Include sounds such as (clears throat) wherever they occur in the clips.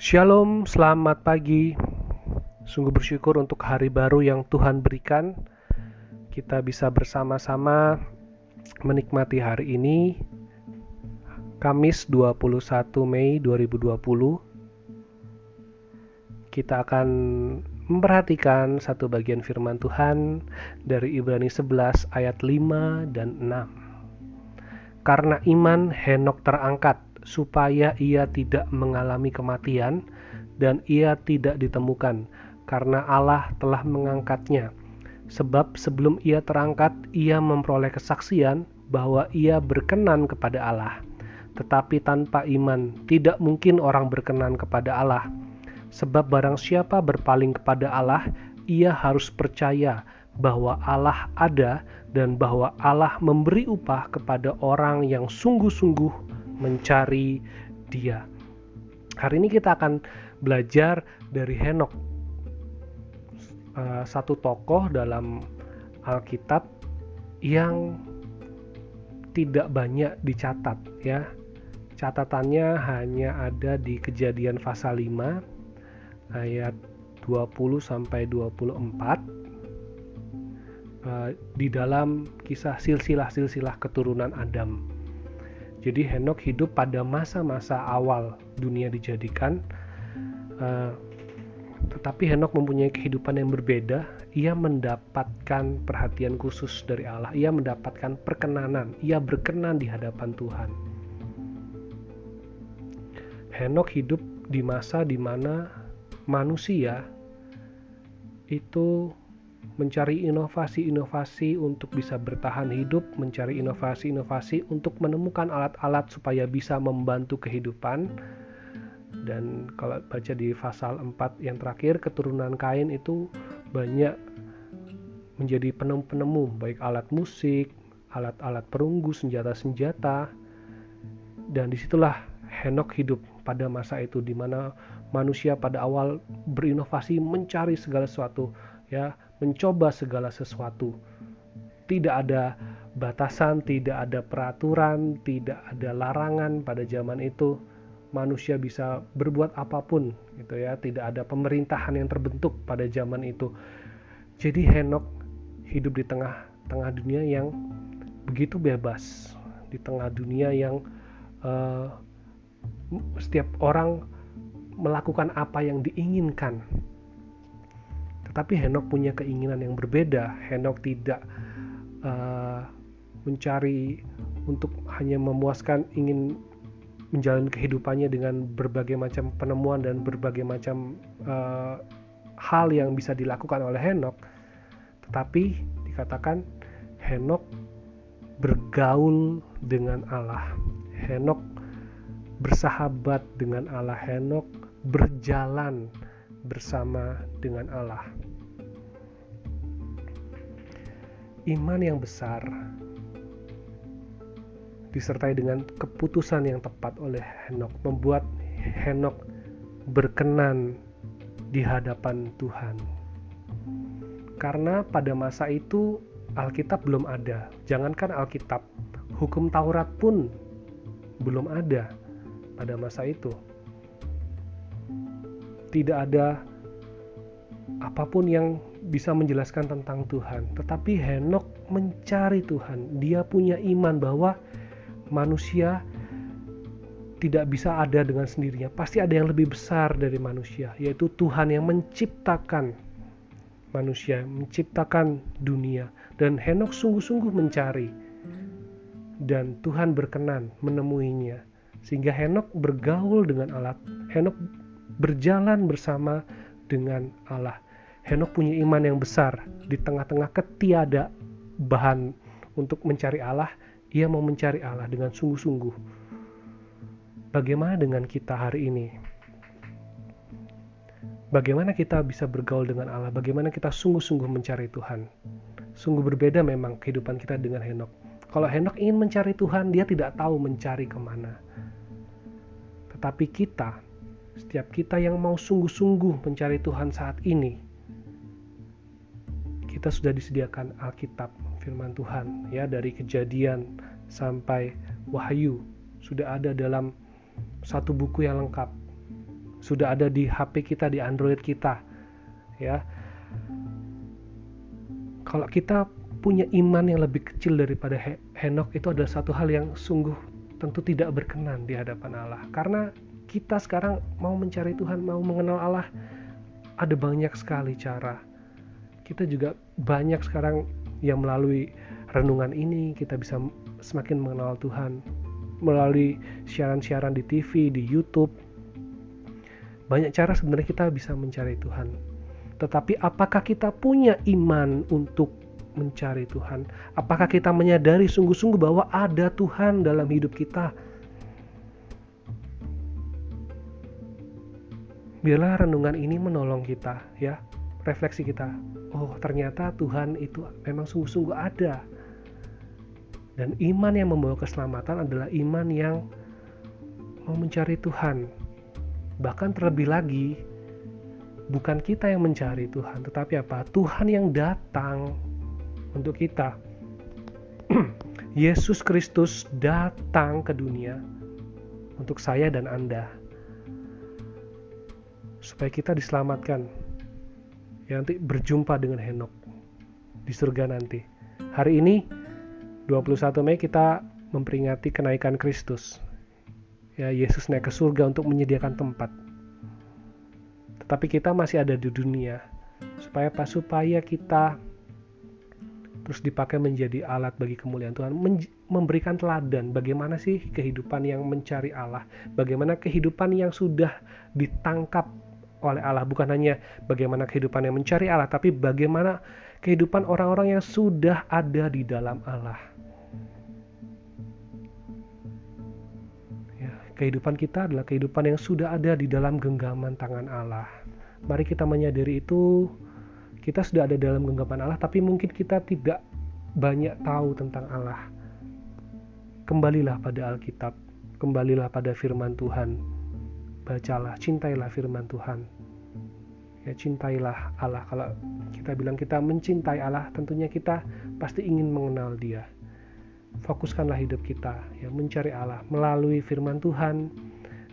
Shalom, selamat pagi. Sungguh bersyukur untuk hari baru yang Tuhan berikan. Kita bisa bersama-sama menikmati hari ini. Kamis 21 Mei 2020. Kita akan memperhatikan satu bagian firman Tuhan dari Ibrani 11 ayat 5 dan 6. Karena iman Henok terangkat supaya ia tidak mengalami kematian dan ia tidak ditemukan karena Allah telah mengangkatnya. Sebab sebelum ia terangkat, ia memperoleh kesaksian bahwa ia berkenan kepada Allah. Tetapi tanpa iman, tidak mungkin orang berkenan kepada Allah. Sebab barang siapa berpaling kepada Allah, ia harus percaya bahwa Allah ada dan bahwa Allah memberi upah kepada orang yang sungguh-sungguh mencari dia. Hari ini kita akan belajar dari Henok, uh, satu tokoh dalam Alkitab yang tidak banyak dicatat ya. Catatannya hanya ada di Kejadian pasal 5 ayat 20 sampai 24 uh, di dalam kisah silsilah-silsilah keturunan Adam. Jadi Henok hidup pada masa-masa awal dunia dijadikan, uh, tetapi Henok mempunyai kehidupan yang berbeda. Ia mendapatkan perhatian khusus dari Allah. Ia mendapatkan perkenanan. Ia berkenan di hadapan Tuhan. Henok hidup di masa di mana manusia itu mencari inovasi-inovasi untuk bisa bertahan hidup, mencari inovasi-inovasi untuk menemukan alat-alat supaya bisa membantu kehidupan. Dan kalau baca di pasal 4 yang terakhir, keturunan Kain itu banyak menjadi penemu-penemu, baik alat musik, alat-alat perunggu, senjata-senjata. Dan di situlah Henok hidup pada masa itu di mana manusia pada awal berinovasi mencari segala sesuatu ya mencoba segala sesuatu. Tidak ada batasan, tidak ada peraturan, tidak ada larangan pada zaman itu. Manusia bisa berbuat apa pun, gitu ya. Tidak ada pemerintahan yang terbentuk pada zaman itu. Jadi Henok hidup di tengah-tengah dunia yang begitu bebas, di tengah dunia yang uh, setiap orang melakukan apa yang diinginkan tetapi Henok punya keinginan yang berbeda. Henok tidak uh, mencari untuk hanya memuaskan ingin menjalani kehidupannya dengan berbagai macam penemuan dan berbagai macam uh, hal yang bisa dilakukan oleh Henok. Tetapi dikatakan Henok bergaul dengan Allah. Henok bersahabat dengan Allah. Henok berjalan bersama dengan Allah. Iman yang besar disertai dengan keputusan yang tepat oleh Henok membuat Henok berkenan di hadapan Tuhan. Karena pada masa itu Alkitab belum ada. Jangankan Alkitab, hukum Taurat pun belum ada pada masa itu tidak ada apa pun yang bisa menjelaskan tentang Tuhan. Tetapi Henok mencari Tuhan. Dia punya iman bahwa manusia tidak bisa ada dengan sendirinya. Pasti ada yang lebih besar dari manusia, yaitu Tuhan yang menciptakan manusia, menciptakan dunia. Dan Henok sungguh-sungguh mencari. Dan Tuhan berkenan menemuinya. Sehingga Henok bergaul dengan alat. Henok berjalan bersama dengan Allah. Henok punya iman yang besar di tengah-tengah ketiada bahan untuk mencari Allah, ia mau mencari Allah dengan sungguh-sungguh. Bagaimana dengan kita hari ini? Bagaimana kita bisa bergaul dengan Allah? Bagaimana kita sungguh-sungguh mencari Tuhan? Sungguh berbeda memang kehidupan kita dengan Henok. Kalau Henok ingin mencari Tuhan, dia tidak tahu mencari ke mana. Tetapi kita setiap kita yang mau sungguh-sungguh mencari Tuhan saat ini, kita sudah disediakan Alkitab, firman Tuhan, ya dari kejadian sampai wahyu sudah ada dalam satu buku yang lengkap. sudah ada di HP kita, di Android kita. Ya. Kalau kita punya iman yang lebih kecil daripada Henok itu adalah satu hal yang sungguh tentu tidak berkenan di hadapan Allah. Karena kita sekarang mau mencari Tuhan, mau mengenal Allah, ada banyak sekali cara. Kita juga banyak sekarang yang melalui renungan ini kita bisa semakin mengenal Tuhan melalui siaran-siaran di TV, di YouTube. Banyak cara sebenarnya kita bisa mencari Tuhan. Tetapi apakah kita punya iman untuk mencari Tuhan? Apakah kita menyadari sungguh-sungguh bahwa ada Tuhan dalam hidup kita? Biarlah renungan ini menolong kita, ya, refleksi kita. Oh, ternyata Tuhan itu memang sungguh-sungguh ada. Dan iman yang membawa keselamatan adalah iman yang mau mencari Tuhan. Bahkan terlebih lagi, bukan kita yang mencari Tuhan, tetapi apa? Tuhan yang datang untuk kita. (clears throat) Yesus Kristus datang ke dunia untuk saya dan Anda. Supaya kita diselamatkan. Ya, nanti berjumpa dengan Henok di surga nanti. Hari ini 21 Mei kita memperingati kenaikan Kristus. Ya, Yesus naik ke surga untuk menyediakan tempat. Tetapi kita masih ada di dunia. Supaya apa? Supaya kita terus dipakai menjadi alat bagi kemuliaan Tuhan, memberikan teladan bagaimana sih kehidupan yang mencari Allah, bagaimana kehidupan yang sudah ditangkap oleh Allah, bukan hanya bagaimana kehidupan yang mencari Allah, tapi bagaimana kehidupan orang-orang yang sudah ada di dalam Allah. Ya, kehidupan kita adalah kehidupan yang sudah ada di dalam genggaman tangan Allah. Mari kita menyadari itu. Kita sudah ada dalam genggaman Allah tapi mungkin kita tidak banyak tahu tentang Allah. Kembalilah pada Alkitab. Kembalilah pada firman Tuhan bacalah cintailah firman Tuhan. Ya cintailah Allah. Kalau kita bilang kita mencintai Allah tentunya kita pasti ingin mengenal dia. Fokuskanlah hidup kita ya mencari Allah melalui firman Tuhan.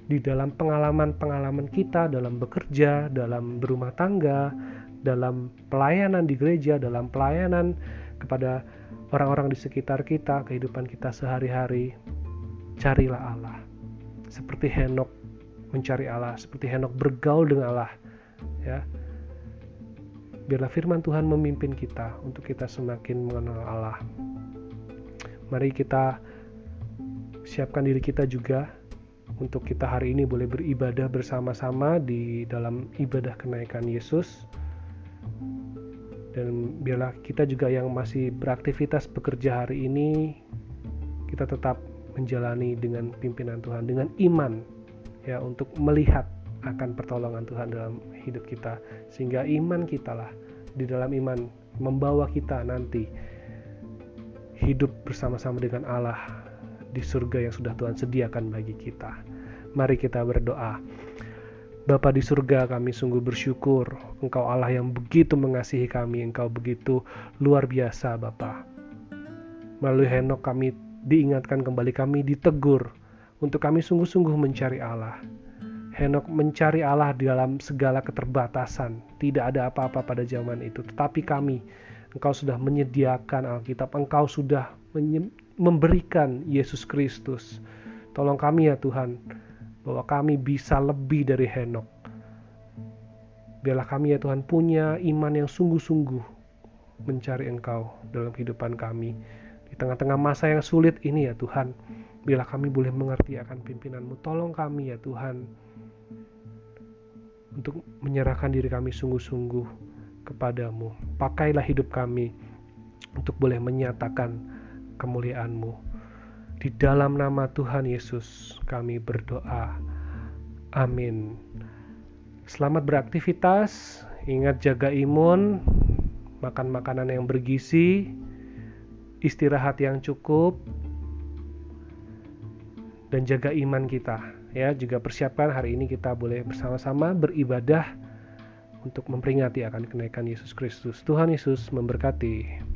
Di dalam pengalaman-pengalaman kita dalam bekerja dalam berumah tangga dalam pelayanan di gereja, dalam pelayanan kepada orang-orang di sekitar kita, kehidupan kita sehari-hari, carilah Allah. Seperti Henok mencari Allah, seperti Henok bergaul dengan Allah. Ya. Biarlah firman Tuhan memimpin kita untuk kita semakin mengenal Allah. Mari kita siapkan diri kita juga untuk kita hari ini boleh beribadah bersama-sama di dalam ibadah kenaikan Yesus dan biarlah kita juga yang masih beraktivitas bekerja hari ini kita tetap menjalani dengan pimpinan Tuhan dengan iman ya untuk melihat akan pertolongan Tuhan dalam hidup kita sehingga iman kita lah di dalam iman membawa kita nanti hidup bersama-sama dengan Allah di surga yang sudah Tuhan sediakan bagi kita. Mari kita berdoa. Bapa di surga kami sungguh bersyukur Engkau Allah yang begitu mengasihi kami Engkau begitu luar biasa Bapa Melalui Henok kami diingatkan kembali kami ditegur Untuk kami sungguh-sungguh mencari Allah. Henok mencari Allah di dalam segala keterbatasan. Tidak ada apa-apa pada zaman itu. Tetapi kami Engkau sudah menyediakan Alkitab. Engkau sudah memberikan Yesus Kristus. Tolong kami ya Tuhan bahwa kami bisa lebih dari Henok. Biarlah kami ya Tuhan punya iman yang sungguh-sungguh mencari Engkau dalam kehidupan kami. Di tengah-tengah masa yang sulit ini ya Tuhan, biarlah kami boleh mengerti akan pimpinanmu. Tolong kami ya Tuhan untuk menyerahkan diri kami sungguh-sungguh kepadamu. Pakailah hidup kami untuk boleh menyatakan kemuliaanmu. Di dalam nama Tuhan Yesus kami berdoa. Amin. Selamat beraktivitas, ingat jaga imun, makan makanan yang bergizi, istirahat yang cukup, dan jaga iman kita. Ya, juga persiapkan hari ini kita boleh bersama-sama beribadah untuk memperingati akan kenaikan Yesus Kristus. Tuhan Yesus memberkati.